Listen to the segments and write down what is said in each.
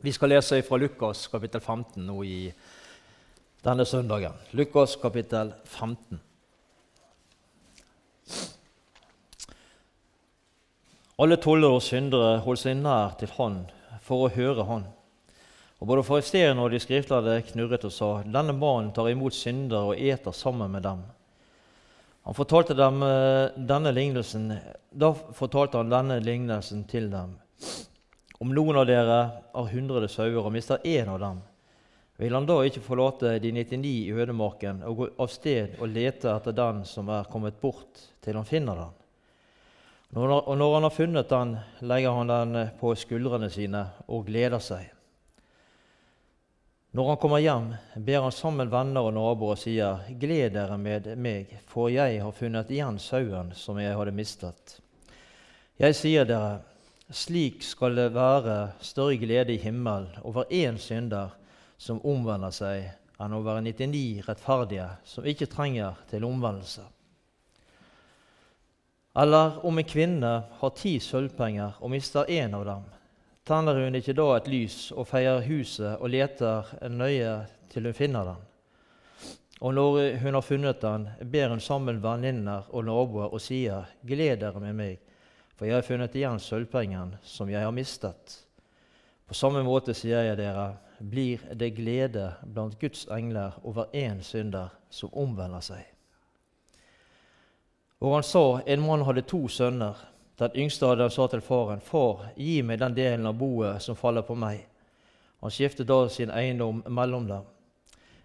Vi skal lese fra Lukas kapittel 15 nå i denne søndagen. Lukas kapittel 15. Alle tollere og syndere holdt seg nær til Han for å høre Han. Og Både fariseerne og de skriftlærde knurret og sa:" Denne mannen tar imot syndere og eter sammen med dem. Han fortalte dem eh, denne lignelsen, Da fortalte han denne lignelsen til dem. Om noen av dere har hundre sauer og mister én av dem, vil han da ikke forlate de 99 i ødemarken og gå av sted og lete etter den som er kommet bort, til han finner den? Og når han har funnet den, legger han den på skuldrene sine og gleder seg. Når han kommer hjem, ber han sammen venner og naboer og sier:" Gled dere med meg, for jeg har funnet igjen sauen som jeg hadde mistet. Jeg sier dere, slik skal det være større glede i himmelen over én synder som omvender seg, enn over 99 rettferdige som ikke trenger til omvendelse. Eller om en kvinne har ti sølvpenger og mister én av dem tenner hun ikke da et lys og feier huset og leter nøye til hun finner den? Og når hun har funnet den, ber hun sammen venninner og naboer og sier:" Gled dere med meg, for jeg har funnet igjen sølvpengen som jeg har mistet. På samme måte sier jeg dere, blir det glede blant Guds engler over én synder som omvender seg. Og han sa, en mann hadde to sønner. Den yngste av dem sa til faren, 'Far, gi meg den delen av boet som faller på meg.' Han skiftet da sin eiendom mellom dem.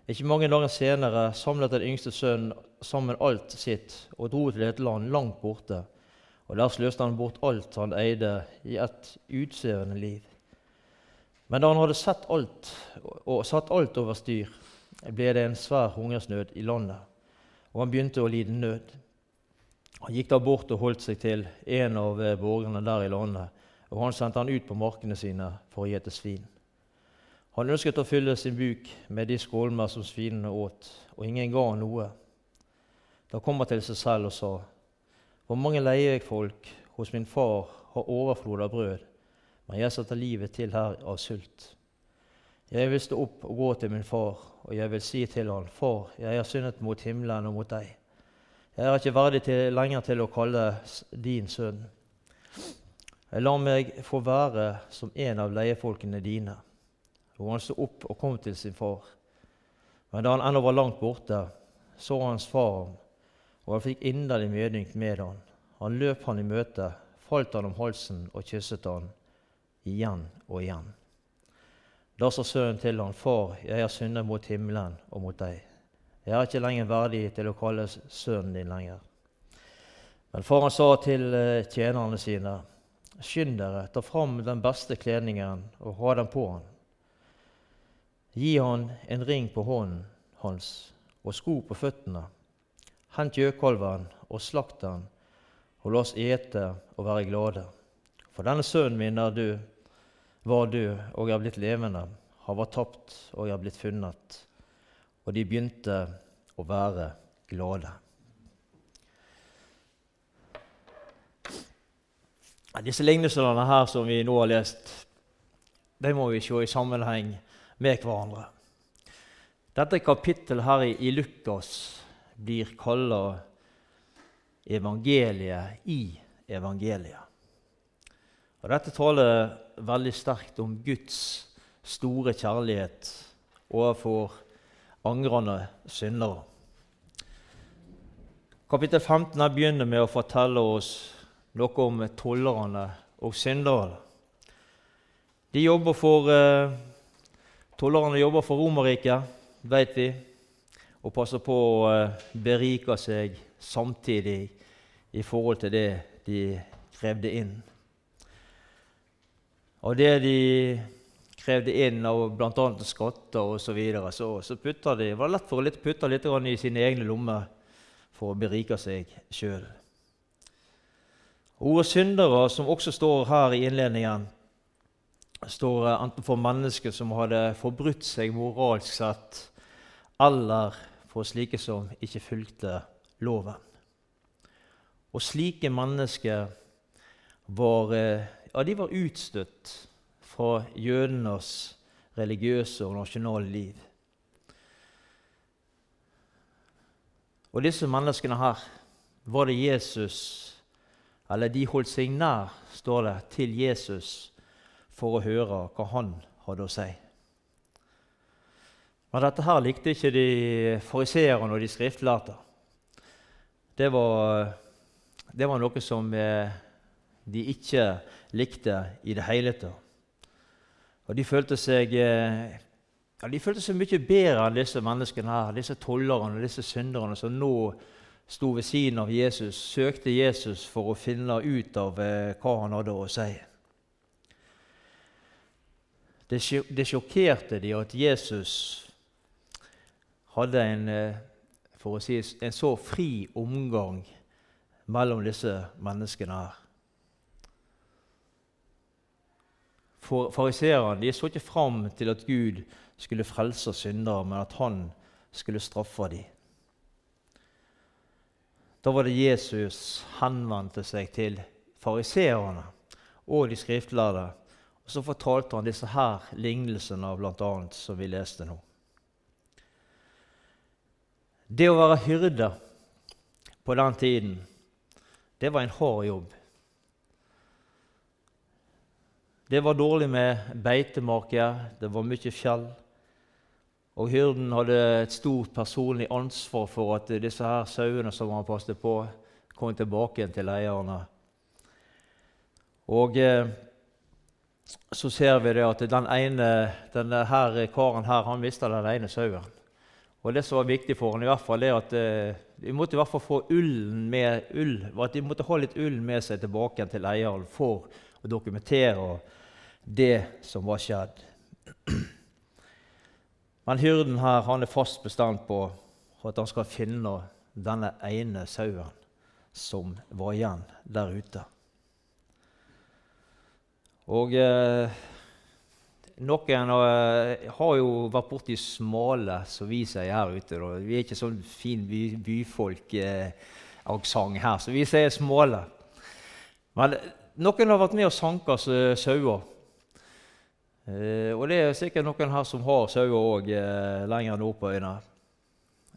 Ikke mange dager senere samlet den yngste sønnen sammen alt sitt og dro til et land langt borte. Og Der sløste han bort alt han eide, i et utseende liv. Men da han hadde sett alt og satt alt over styr, ble det en svær hungersnød i landet, og han begynte å lide nød. Han gikk da bort og holdt seg til en av borgerne der i landet, og han sendte han ut på markene sine for å gjete svin. Han ønsket å fylle sin buk med de skålmer som svinene åt, og ingen ga han noe. Da kom han til seg selv og sa, Hvor mange leiefolk hos min far har overflod av brød, men jeg setter livet til her av sult. Jeg vil stå opp og gå til min far, og jeg vil si til han, Far, jeg har syndet mot himmelen og mot deg. Jeg er ikke verdig til, lenger til å kalle din sønn. Jeg lar meg få være som en av leiefolkene dine. Og han sto opp og kom til sin far. Men da han ennå var langt borte, så hans far ham, og han fikk inderlig medynk med han. Han løp han i møte, falt han om halsen og kysset han igjen og igjen. Da sa sønnen til han, Far, jeg har syndet mot himmelen og mot deg. Jeg er ikke lenger verdig til å kalles sønnen din lenger. Men faren sa til eh, tjenerne sine.: Skynd dere, ta fram den beste kledningen og ha den på han. Gi han en ring på hånden hans og sko på føttene. Hent gjøkolven og slakt den, og la oss ete og være glade. For denne sønnen min er du, var død og er blitt levende. Han var tapt og er blitt funnet og de begynte å være glade. Disse lignelsene her som vi nå har lest, de må vi se i sammenheng med hverandre. Dette kapittelet her i Lukas blir kalla evangeliet i evangeliet. Og Dette taler veldig sterkt om Guds store kjærlighet overfor angrende syndere. Kapittel 15 begynner med å fortelle oss noe om tollerne og synderne. De jobber for, eh, Tollerne jobber for Romerriket, vet vi, og passer på å eh, berike seg samtidig i forhold til det de krevde inn. Og det de krevde inn av bl.a. skatter osv., så, videre, så så de, var det lett for å putte litt i sine egne lommer for å berike seg sjøl. Ordet 'syndere', som også står her i innledningen, står enten for mennesker som hadde forbrutt seg moralsk sett, eller for slike som ikke fulgte loven. Og slike mennesker var eh, ja, de var utstøtt fra jødenes religiøse og nasjonale liv. Og disse menneskene her var det Jesus Eller de holdt seg nær, står det, til Jesus for å høre hva han hadde å si. Men dette her likte ikke de fariseerne og de skriftlærte. Det var, det var noe som eh, de ikke likte i det hele tatt. Og de følte seg eh, ja, de følte seg mye bedre enn disse menneskene her, disse tollerne og disse synderne som nå sto ved siden av Jesus, søkte Jesus for å finne ut av eh, hva han hadde å si. Det, sjokkerte de at Jesus hadde en, eh, for å si, en så fri omgang mellom disse menneskene her. For Fariseerne så ikke fram til at Gud skulle frelse syndere, men at han skulle straffe dem. Da var det Jesus henvendte seg til fariseerne og de skriftlærde. Og så fortalte han disse her lignelsene, bl.a. som vi leste nå. Det å være hyrde på den tiden, det var en hard jobb. Det var dårlig med beitemarker, det var mye fjell. Og hyrden hadde et stort personlig ansvar for at disse her sauene som han passet på, kom tilbake til eierne. Og eh, så ser vi det at den ene, denne her karen her, han mista den ene sauen. Og Det som var viktig for ham, i hvert fall, er at eh, de måtte i hvert fall få ullen med ull, at de måtte ha litt ull med seg tilbake til eieren for å dokumentere det som var skjedd. Men hyrden her han er fast bestemt på at han skal finne denne ene sauen som var igjen der ute. Og eh, noen eh, har jo vært borti smale, som vi sier her ute. Da. Vi er ikke sånn fin by, byfolk-aksent eh, her, så vi sier smale. Men noen har vært med og sanka sauer. Eh, og det er sikkert noen her som har sauer òg lenger nordpå øynene.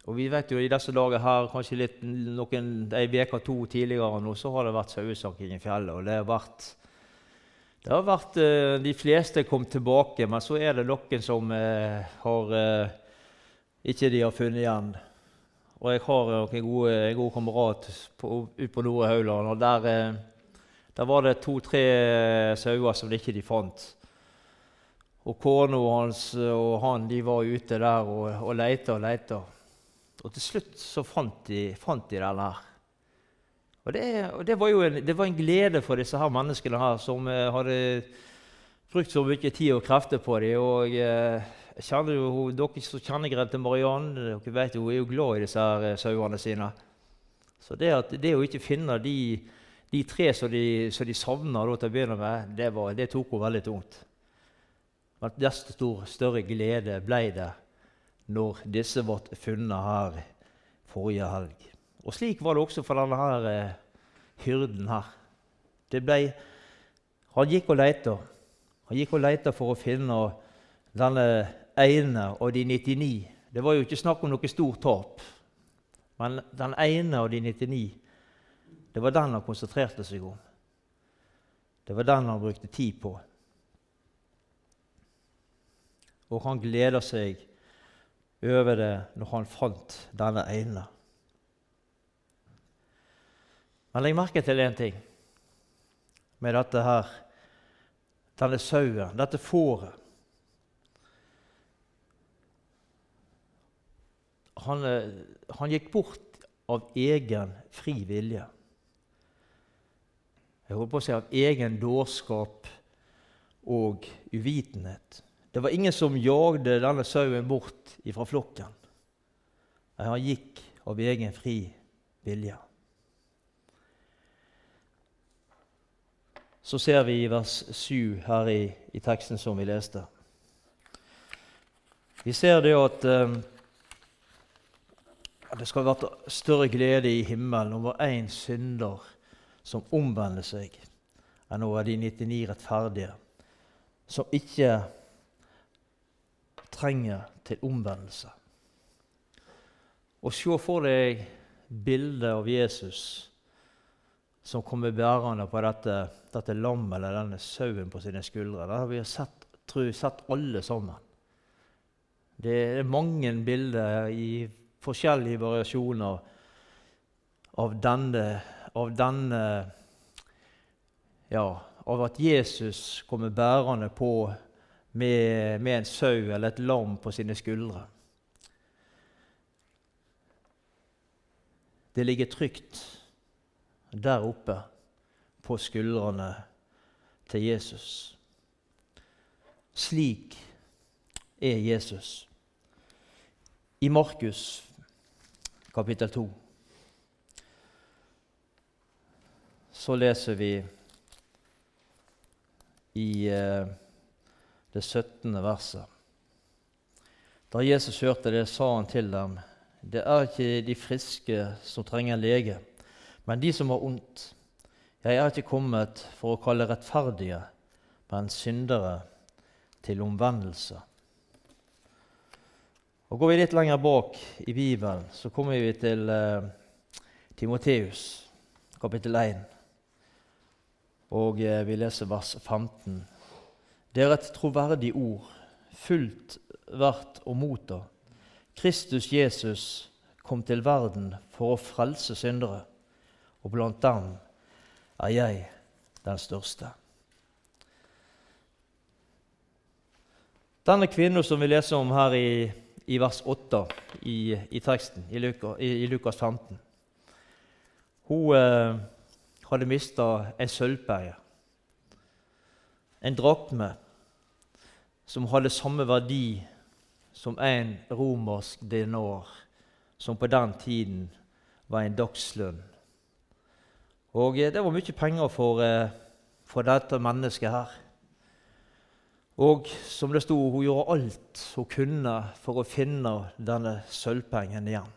Og vi vet jo i disse dager her, kanskje litt noen, ei uke to tidligere nå, så har det vært sauesanking i fjellet. og det har vært det har vært eh, De fleste kom tilbake, men så er det noen som eh, har eh, ikke de har funnet igjen. Og jeg har en god, en god kamerat ute på Nore Hauland, og der, der var det to-tre sauer som de ikke fant. Og kona hans og han de var ute der og, og leita og leita. Og til slutt så fant de, fant de den her. Og, det, og det, var jo en, det var en glede for disse her menneskene her som eh, hadde brukt så mye tid og krefter på dem. Og eh, kjenner jo, dere som kjenner Grete Marianne, dere vet jo, hun er jo glad i disse her eh, sauene sine. Så det, at, det å ikke finne de, de tre som de, som de savna til å begynne med, det, var, det tok henne veldig tungt. Men desto stor, større glede ble det når disse ble funnet her forrige helg. Og slik var det også for denne her, eh, hyrden her. Ble, han gikk og leita. Han gikk og leita for å finne denne ene av de 99. Det var jo ikke snakk om noe stort tap. Men den ene av de 99, det var den han konsentrerte seg om. Det var den han brukte tid på og han gleder seg over det når han fant denne ene. Men legg merke til én ting med dette her, denne sauen, dette fåret. Han, eh, han, gikk bort av egen fri vilje. Jeg holdt på å si av egen dårskap og uvitenhet. Det var ingen som jagde denne sauen bort fra flokken. Han gikk av egen fri vilje. Så ser vi i vers 7 her i, i teksten som vi leste. Vi ser det at eh, det skal være større glede i himmelen over én synder som omvender seg, enn over de 99 rettferdige, som ikke trenger til omvendelse. Og se for deg bildet av Jesus som kommer bærende på dette, dette lammet eller denne sauen på sine skuldre. Det har vi sett, tror sett alle sammen. Det er mange bilder i forskjellige variasjoner av denne, av denne ja, av at Jesus kommer bærende på med, med en sau eller et lam på sine skuldre. Det ligger trygt der oppe på skuldrene til Jesus. Slik er Jesus. I Markus kapittel 2 så leser vi i eh, det 17. verset. Da Jesus hørte det, sa han til dem.: Det er ikke de friske som trenger lege, men de som har ondt. Jeg er ikke kommet for å kalle rettferdige, men syndere til omvendelse. Og Går vi litt lenger bak i Bibelen, så kommer vi til eh, Timoteus, kapittel 1. Og eh, vi leser vers 15. Det er et troverdig ord, fullt verdt å motta. Kristus Jesus kom til verden for å frelse syndere, og blant dem er jeg den største. Denne kvinnen som vi leser om her i, i vers 8 i, i teksten i, Luka, i, Lukas 15, hun eh, hadde mista ei sølvpeie en drakme som hadde samme verdi som en romersk dinar, som på den tiden var en dagslønn. Og eh, det var mye penger for, eh, for dette mennesket her. Og som det sto, hun gjorde alt hun kunne for å finne denne sølvpengen igjen.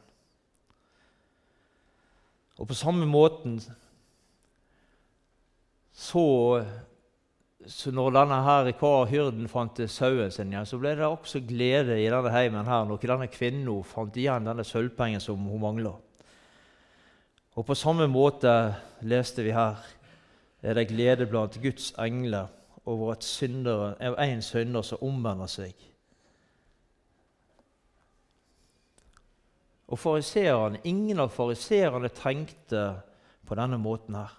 Og på samme måten så så når denne her hyrden fant sauen sin igjen, så ble det også glede i denne heimen her når denne kvinnen fant igjen denne sølvpengen som hun mangla. Og på samme måte leste vi her er det glede blant Guds engler over at syndere, en synder som omvender seg. Og fariserene, Ingen av fariseerne tenkte på denne måten her.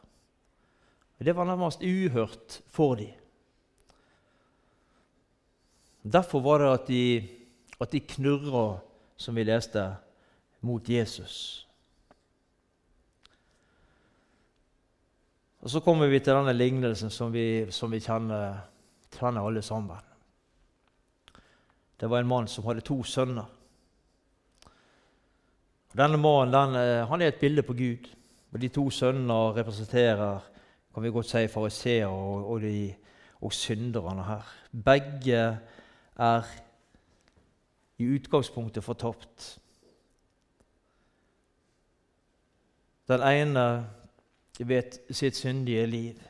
Det var nærmest uhørt for dem. Derfor var det at de, at de knurra, som vi leste, mot Jesus. Og Så kommer vi til denne lignelsen som vi, som vi kjenner, kjenner alle sammen. Det var en mann som hadde to sønner. Denne mannen den, eh, han er et bilde på Gud. Og De to sønnene representerer kan vi godt si, fariseere og, og, og synderne her. Begge er i utgangspunktet fortapt. Den ene vet sitt syndige liv,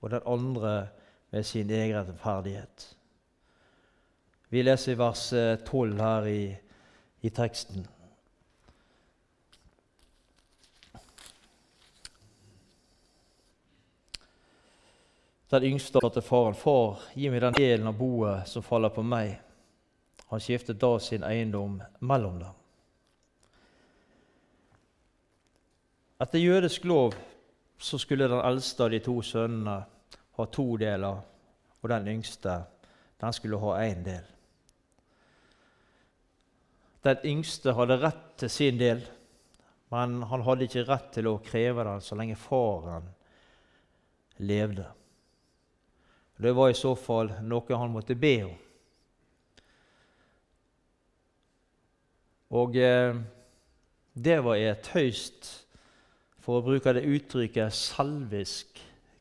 og den andre med sin egen rettferdighet. Vi leser vers 12 her i, i teksten. Den yngste sa til faren, 'Far, gi meg den delen av boet som faller på meg.' Han skiftet da sin eiendom mellom dem. Etter jødisk lov så skulle den eldste av de to sønnene ha to deler, og den yngste den skulle ha én del. Den yngste hadde rett til sin del, men han hadde ikke rett til å kreve den så lenge faren levde. Det var i så fall noe han måtte be om. Og eh, det var et høyst, for å bruke det uttrykket, salvisk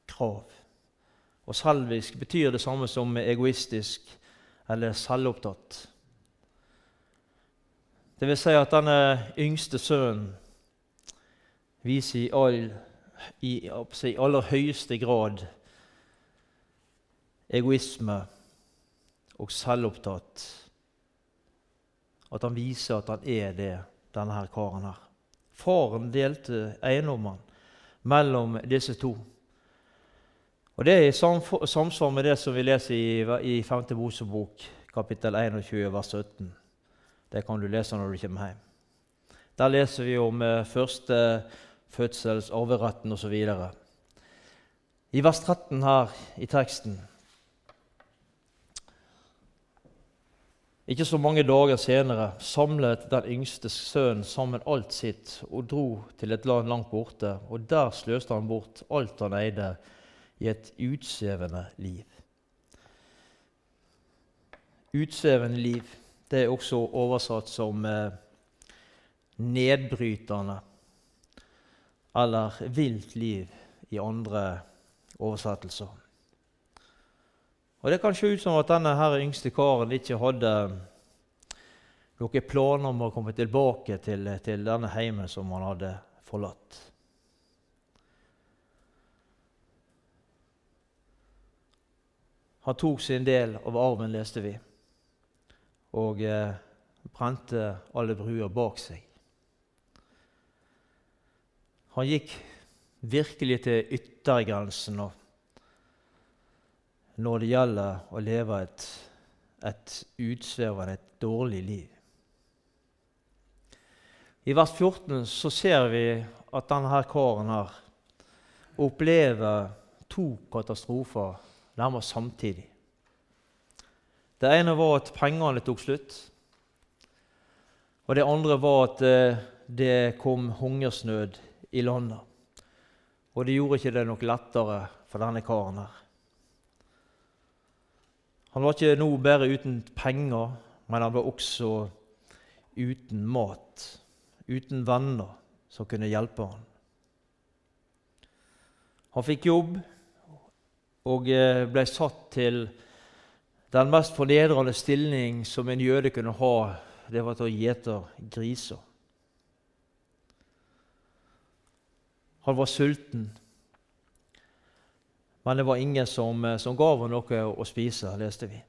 krav. Og salvisk betyr det samme som egoistisk eller selvopptatt. Det vil si at denne yngste sønnen viser i, all, i, i aller høyeste grad egoisme og selvopptatt. At han viser at han er det, denne her karen her. Faren delte eiendommen mellom disse to. Og Det er i samsvar med det som vi leser i, i 5. Mosebok, kapittel 21, vers 17. Det kan du lese når du kommer hjem. Der leser vi om eh, første fødsels arveretten osv. I vers 13 her i teksten Ikke så mange dager senere samlet den yngste sønnen sammen alt sitt og dro til et land langt borte, og der sløste han bort alt han eide, i et utsvevende liv. Utsvevende liv det er også oversatt som eh, nedbrytende eller vilt liv i andre oversettelser. Og Det kan se ut som at denne her yngste karen ikke hadde noen planer om å komme tilbake til, til denne heimen som han hadde forlatt. Han tok sin del av arven, leste vi, og eh, brente alle bruer bak seg. Han gikk virkelig til yttergrensen når det gjelder å leve et, et utsvevende, et dårlig liv. I vers 14 så ser vi at denne karen her opplever to katastrofer nærmest samtidig. Det ene var at pengene tok slutt. Og det andre var at eh, det kom hungersnød i landet. Og det gjorde ikke det noe lettere for denne karen her. Han var ikke nå bare uten penger, men han var også uten mat, uten venner som kunne hjelpe han. Han fikk jobb og eh, ble satt til den mest fornedrende stilling som en jøde kunne ha. Det var til å gjete griser. Han var sulten. Men det var ingen som, eh, som gav henne noe å spise, leste vi.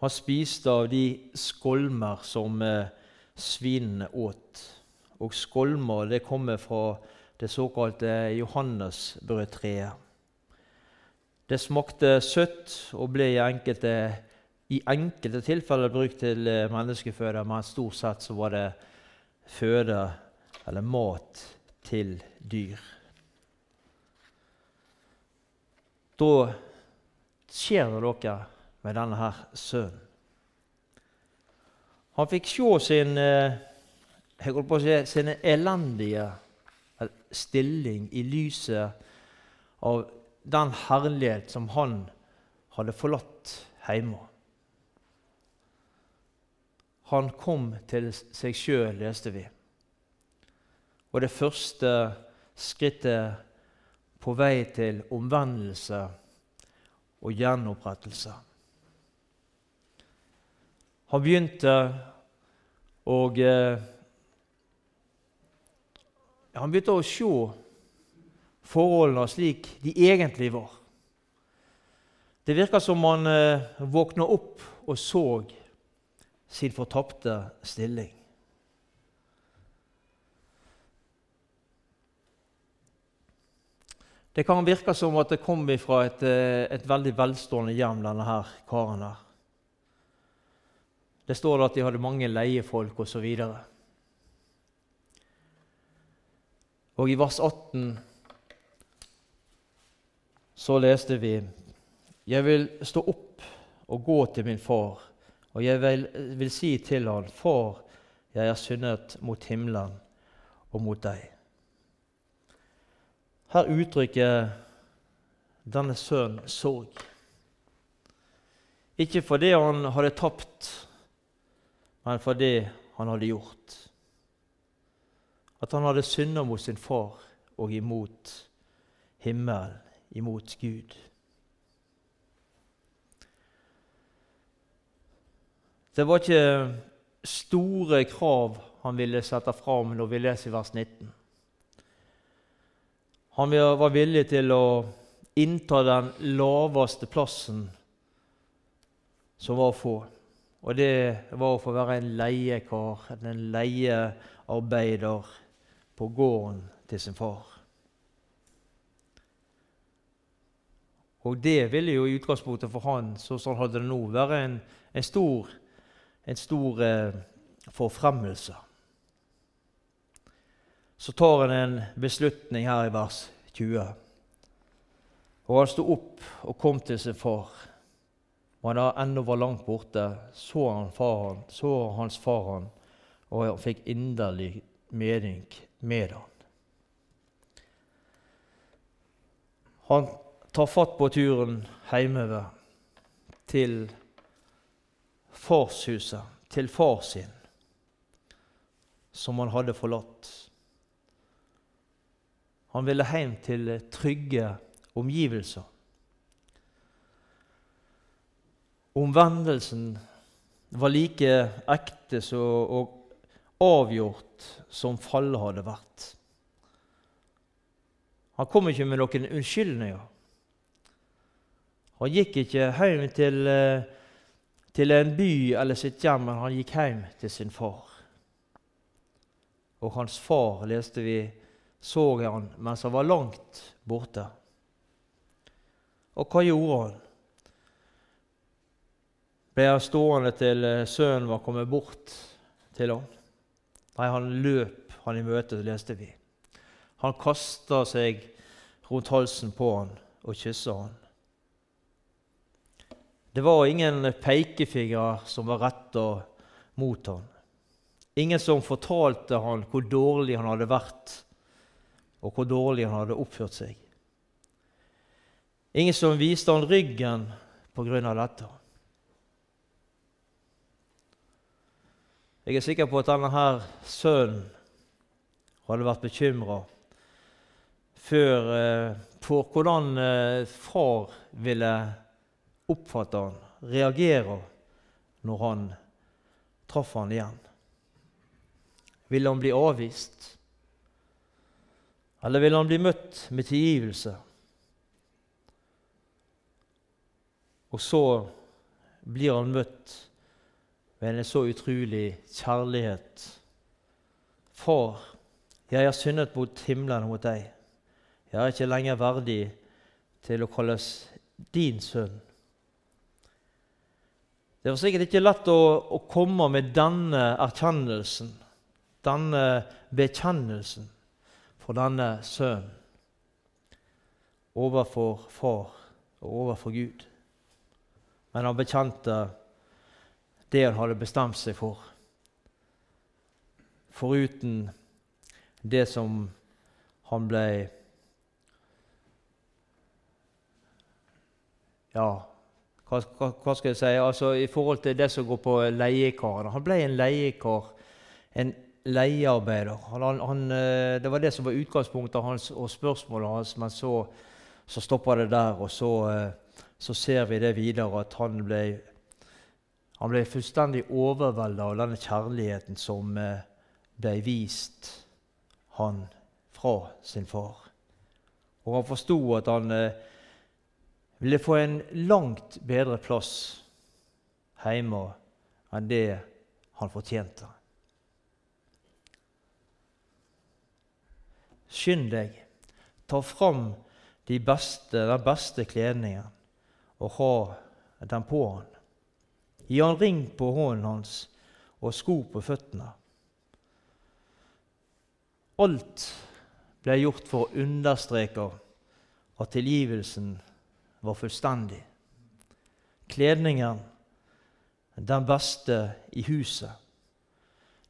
Han spiste av de skolmer som eh, svinene åt. Og skolmer det kommer fra det såkalte johannesbrødtreet. Det smakte søtt og ble i enkelte, i enkelte tilfeller brukt til eh, menneskeføde, men stort sett så var det føde eller mat til dyr. Da skjer det noe med denne her sønnen. Han fikk se sin, eh, jeg på å si, sin elendige stilling i lyset av den herlighet som han hadde forlatt hjemme. Han kom til seg sjøl, leste vi og det første skrittet på vei til omvendelse og gjenopprettelse. Han begynte å eh, Han begynte å se forholdene slik de egentlig var. Det virka som han eh, våkna opp og så sin fortapte stilling. Det kan virke som at det kom fra et, eh, et veldig velstående hjem, denne her karen her. Det står at de hadde mange leiefolk osv. Og, og i vers 18 så leste vi Jeg vil stå opp og gå til min far, og jeg vil, vil si til han, Far, jeg er syndet mot himmelen og mot deg. Her uttrykker denne sønnen sorg. Ikke fordi han hadde tapt, men fordi han hadde gjort. At han hadde synda mot sin far og imot himmelen, imot Gud. Det var ikke store krav han ville sette fram når vi leser vers 19. Han var villig til å innta den laveste plassen som var å få. Og det var å få være en leiekar, en leiearbeider på gården til sin far. Og det ville jo i utgangspunktet for han, sånn som han hadde det nå, være en, en stor, en stor eh, forfremmelse. Så tar han en beslutning her i vers 20. Og han sto opp og kom til sin far. Og han da ennå var langt borte, så han faren, så hans far han, og han fikk inderlig mening med han. Han tar fatt på turen hjemover til farshuset, til far sin, som han hadde forlatt. Han ville hjem til trygge omgivelser. Omvendelsen var like ekte og avgjort som fallet hadde vært. Han kom ikke med noen unnskyldninger. Han gikk ikke hjem til, eh, til en by eller sitt hjem, men han gikk hjem til sin far. Og hans far, leste vi, så jeg han mens han var langt borte. Og hva gjorde han? Ble han stående til eh, sønnen var kommet bort til ham? Nei, han løp han i møte, leste vi. Han kasta seg rundt halsen på han og kyssa han. Det var ingen pekefinger som var retta mot han. Ingen som fortalte han hvor dårlig han hadde vært, og hvor dårlig han hadde oppført seg. Ingen som viste han ryggen på grunn av dette. Jeg er sikker på at denne her sønnen hadde vært bekymra eh, for hvordan eh, far ville oppfatte han, reagere når han traff han igjen. Ville han bli avvist? Eller vil han bli møtt med tilgivelse? Og så blir han møtt med en så utrolig kjærlighet. Far, jeg har syndet mot himmelen og mot deg. Jeg er ikke lenger verdig til å kalles din sønn. Det var sikkert ikke lett å, å komme med denne erkjennelsen, denne bekjennelsen, for denne sønnen overfor far og overfor Gud men han bekjente det han hadde bestemt seg for. Foruten det som han ble Ja, hva, hva, skal jeg si? Altså, I forhold til det som går på leiekaren. Han ble en leiekar, en leiearbeider. Han, han, eh, det var det som var utgangspunktet hans og spørsmålet hans, men så, så stoppa det der. og så... Eh, så ser vi det videre at han ble, han ble fullstendig overveldet av denne kjærligheten som eh, ble vist han fra sin far. Og han forsto at han ville få en langt bedre plass hjemme enn det han fortjente. Skynd deg, ta fram de beste, den beste kledningen og ha den på han. Gi han ring på hånden hans og sko på føttene. Alt ble gjort for å understreke at tilgivelsen var fullstendig. Kledningen, den beste i huset.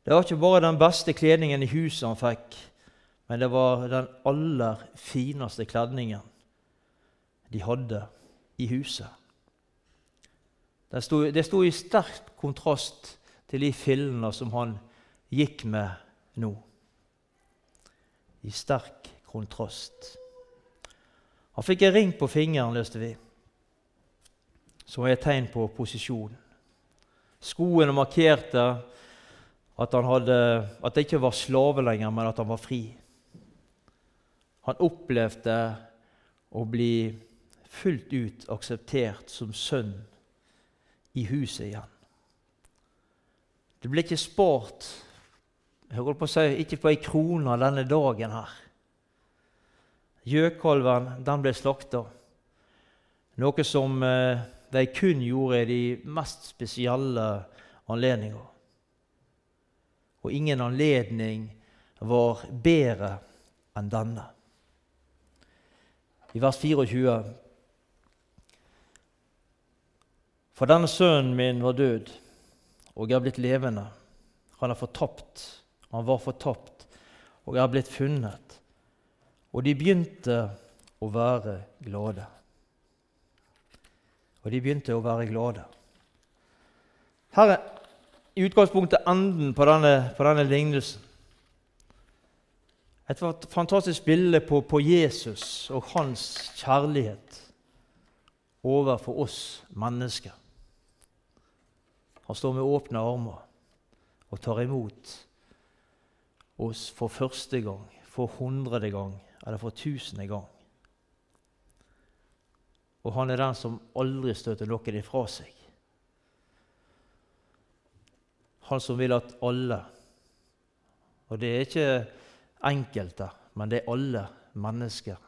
Det var ikke bare den beste kledningen i huset han fikk, men det var den aller fineste kledningen de hadde i huset. Det sto, det sto i sterk kontrast til de fillene som han gikk med nå. I sterk kontrast. Han fikk en ring på fingeren, løste vi, som er et tegn på posisjon. Skoene markerte at, hadde, at det ikke var slave lenger, men at han var fri. Han opplevde å bli fullt ut akseptert som sønn i huset igjen. Det ble ikke spart jeg holdt på å si, ikke på ei krone denne dagen her. Gjøkalven den ble slakta, noe som eh, de kun gjorde i de mest spesielle anledninger. Og ingen anledning var bedre enn denne. I vers 24 For denne sønnen min var død og er blitt levende. Han er fortapt, han var fortapt og er blitt funnet. Og de begynte å være glade. Og de begynte å være glade. Her er i utgangspunktet enden på denne, på denne lignelsen. Et fantastisk bilde på, på, Jesus og hans kjærlighet overfor oss mennesker. Han står med åpne armer og tar imot oss for første gang, for hundrede gang eller for tusende gang. Og han er den som aldri støter noen ifra seg. Han som vil at alle Og det er ikke enkelte, men det er alle mennesker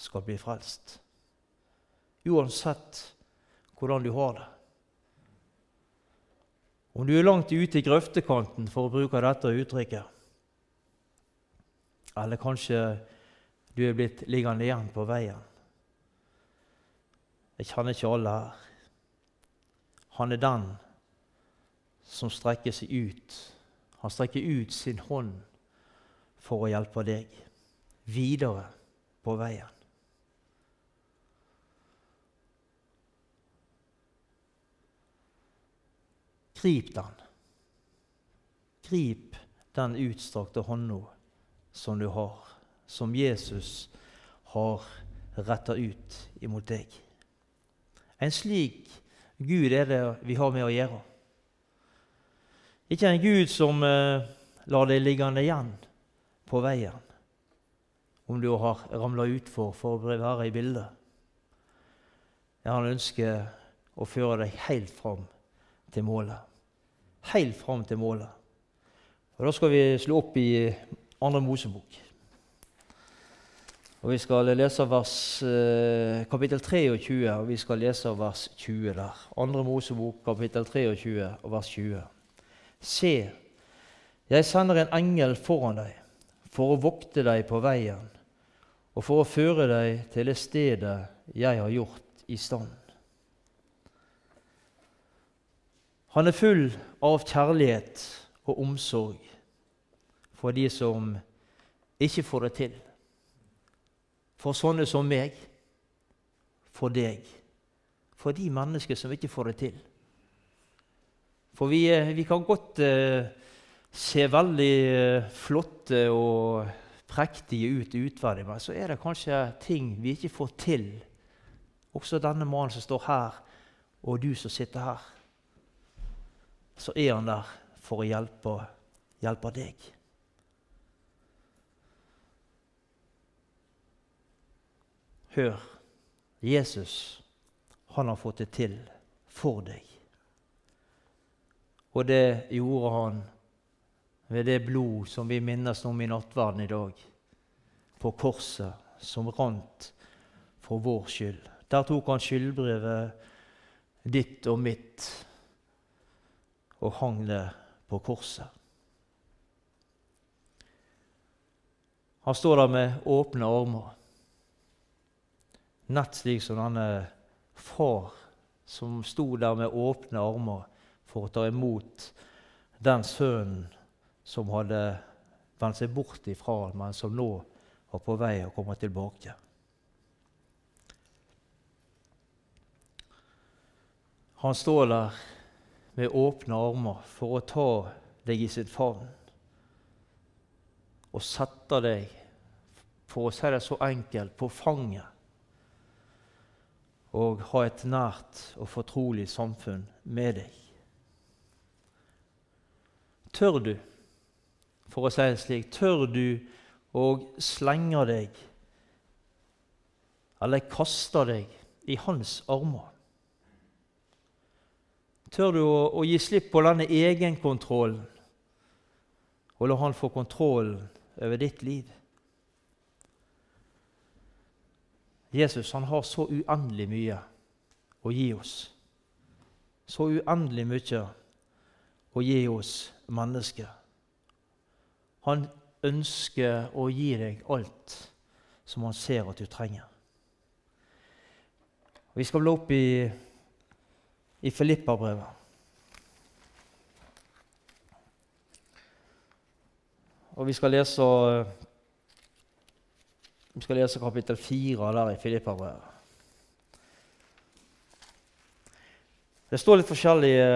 skal bli frelst. Uansett hvordan du har det. Om du er langt ute i grøftekanten, for å bruke dette uttrykket, eller kanskje du er blitt liggende igjen på veien. Jeg kjenner ikke alle her. Han er den som strekker seg ut. Han strekker ut sin hånd for å hjelpe deg videre på veien. Grip den. Grip den utstrakte hånda som du har, som Jesus har retta ut imot deg. En slik Gud er det vi har med å gjøre. Ikke en Gud som eh, lar deg liggende igjen på veien om du har ramla utfor for å være i bildet. Ja, han ønsker å føre deg helt fram til målet helt fram til målet. Og Da skal vi slå opp i Andre Mosebok. Og Vi skal lese vers, eh, kapittel 23, og vi skal lese vers 20 der. Andre Mosebok, kapittel 23, og vers 20. Se, jeg sender en engel foran deg for å vokte deg på veien og for å føre deg til det stedet jeg har gjort i stand. Han er full av kjærlighet og omsorg for de som ikke får det til. For sånne som meg, for deg, for de mennesker som ikke får det til. For vi, vi kan godt uh, se veldig uh, flotte og prektige ut utvendig, men så er det kanskje ting vi ikke får til. Også denne mannen som står her, og du som sitter her så er han der for å hjelpe, hjelpe deg. Hør, Jesus, han har fått det til for deg. Og det gjorde han ved det blod som vi minnes om i nattverden i dag, på korset, som rant for vår skyld. Der tok han skyldbrevet ditt og mitt og hang det på korset. Han står der med åpne armer, nett slik som denne far som sto der med åpne armer for å ta imot den sønnen som hadde vendt seg bort ifra ham, men som nå var på vei å komme tilbake. Han står der med åpne armer for å ta deg i sitt favn og sette deg, for å si det så enkelt, på fanget og ha et nært og fortrolig samfunn med deg. Tør du, for å si det slik, tør du å slenge deg eller kaste deg i hans armer? Tør du å, å gi slipp på denne egenkontrollen og la han få kontrollen over ditt liv? Jesus han har så uendelig mye å gi oss. Så uendelig mye å gi oss mennesker. Han ønsker å gi deg alt som han ser at du trenger. Vi skal bla opp i, i Filippabrevet. Og vi skal lese vi skal lese kapittel 4 der i Filippa-brevet. Det står litt forskjellige,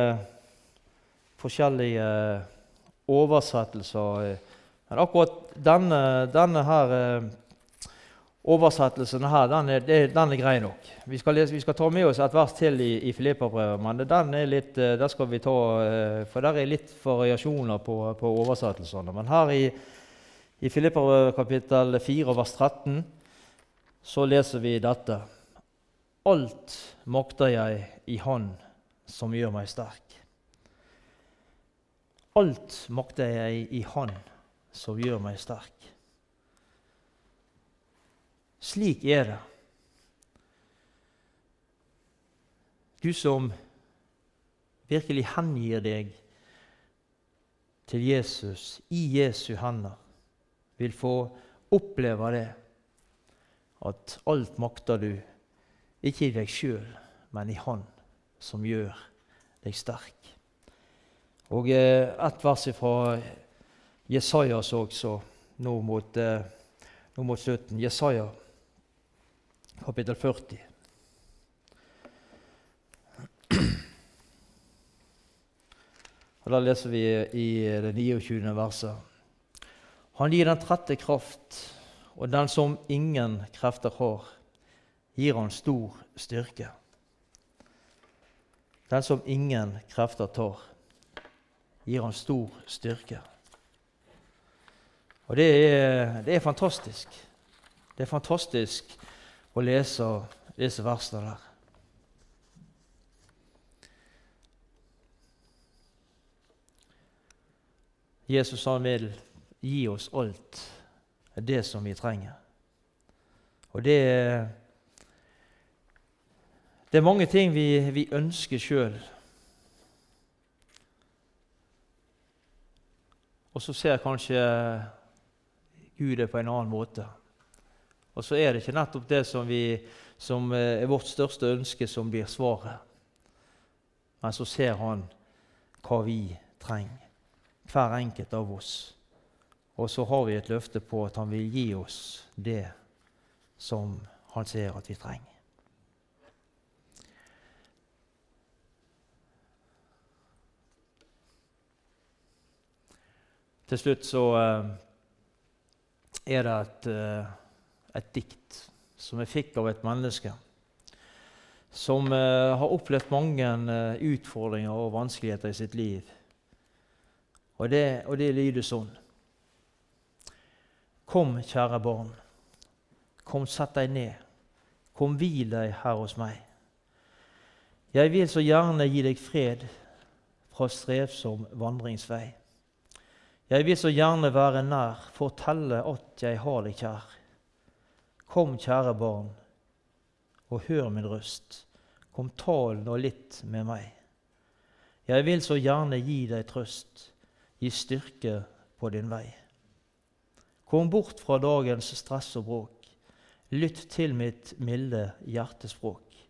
forskjellige oversettelser. Men akkurat denne, denne her eh, oversettelsen her, den er, den er grei nok. Vi skal, lese, vi skal, ta med oss et vers til i, i Filippabrevet, men den er litt, eh, der skal vi ta, eh, for der er litt variasjoner på, på oversettelsene. Men her i i Filipper kapittel 4 vers 13 så leser vi dette. Alt makter jeg i Han som gjør meg sterk. Alt makter jeg i Han som gjør meg sterk. Slik er det. Du som virkelig hengir deg til Jesus i Jesu hender vil få oppleve det, at alt makter du, ikke i deg sjøl, men i Han som gjør deg sterk. Og eh, et vers fra Jesajas også, nå mot, eh, nå mot slutten. Jesaja, kapittel 40. Og Da leser vi i det 29. verset. Han gir den trette kraft, og den som ingen krefter har, gir han stor styrke. Den som ingen krefter tar, gir han stor styrke. Og det er, det er fantastisk. Det er fantastisk å lese disse versene der. Jesus han vil gi oss alt det som vi trenger. Og det, det er mange ting vi, vi ønsker sjøl. Og så ser kanskje Gud det på en annen måte. Og så er det ikke nettopp det som, vi, som er vårt største ønske, som blir svaret. Men så ser Han hva vi trenger, hver enkelt av oss. Og så har vi et løfte på at han vil gi oss det som han ser at vi trenger. Til slutt så uh, er det et, uh, et, dikt som jeg fikk av et menneske som uh, har opplevd mange utfordringer og vanskeligheter i sitt liv. Og det, og det lyder sånn. Kom, kjære barn. Kom, sett deg ned. Kom, hvil deg her hos meg. Jeg vil så gjerne gi deg fred fra strevsom vandringsvei. Jeg vil så gjerne være nær, fortelle at jeg har deg kjær. Kom, kjære barn, og hør min røst. Kom, tal nå litt med meg. Jeg vil så gjerne gi deg trøst, gi styrke på din vei. Kom bort fra dagens stress og bråk. Lytt til mitt milde hjertespråk.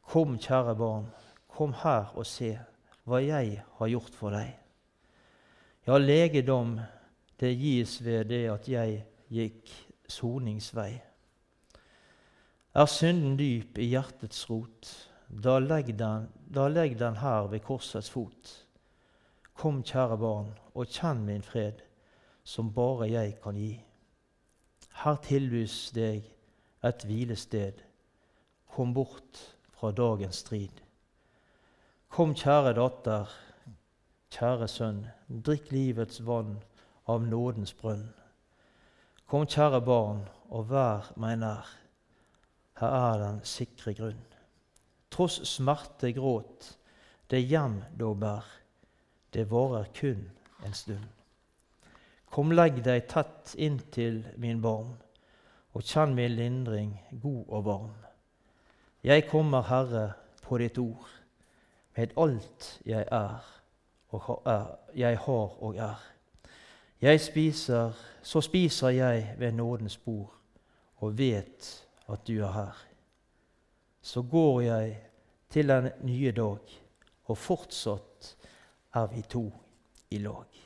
Kom, kjære barn, kom her og se hva jeg har gjort for deg. Ja, legedom, det gis ved det at jeg gikk soningsvei. Er synden dyp i hjertets rot, da legg den, da legg den her ved korsets fot. Kom, kjære barn, og kjenn min fred som bare jeg kan gi. Her tilbys deg et hvilested. Kom bort fra dagens strid. Kom, kjære datter, kjære sønn, drikk livets vann av nådens brønn. Kom, kjære barn, og vær meg nær. her er den sikre grunn. Tross smerte, gråt, det hjem da bær, det varer kun en stund. Kom, legg deg tett inntil min barm, og kjenn min lindring god og varm. Jeg kommer, Herre, på ditt ord, med alt jeg er og er, jeg har og er. Jeg spiser, så spiser jeg ved nådens bord og vet at du er her. Så går jeg til den nye dag, og fortsatt er vi to i lag.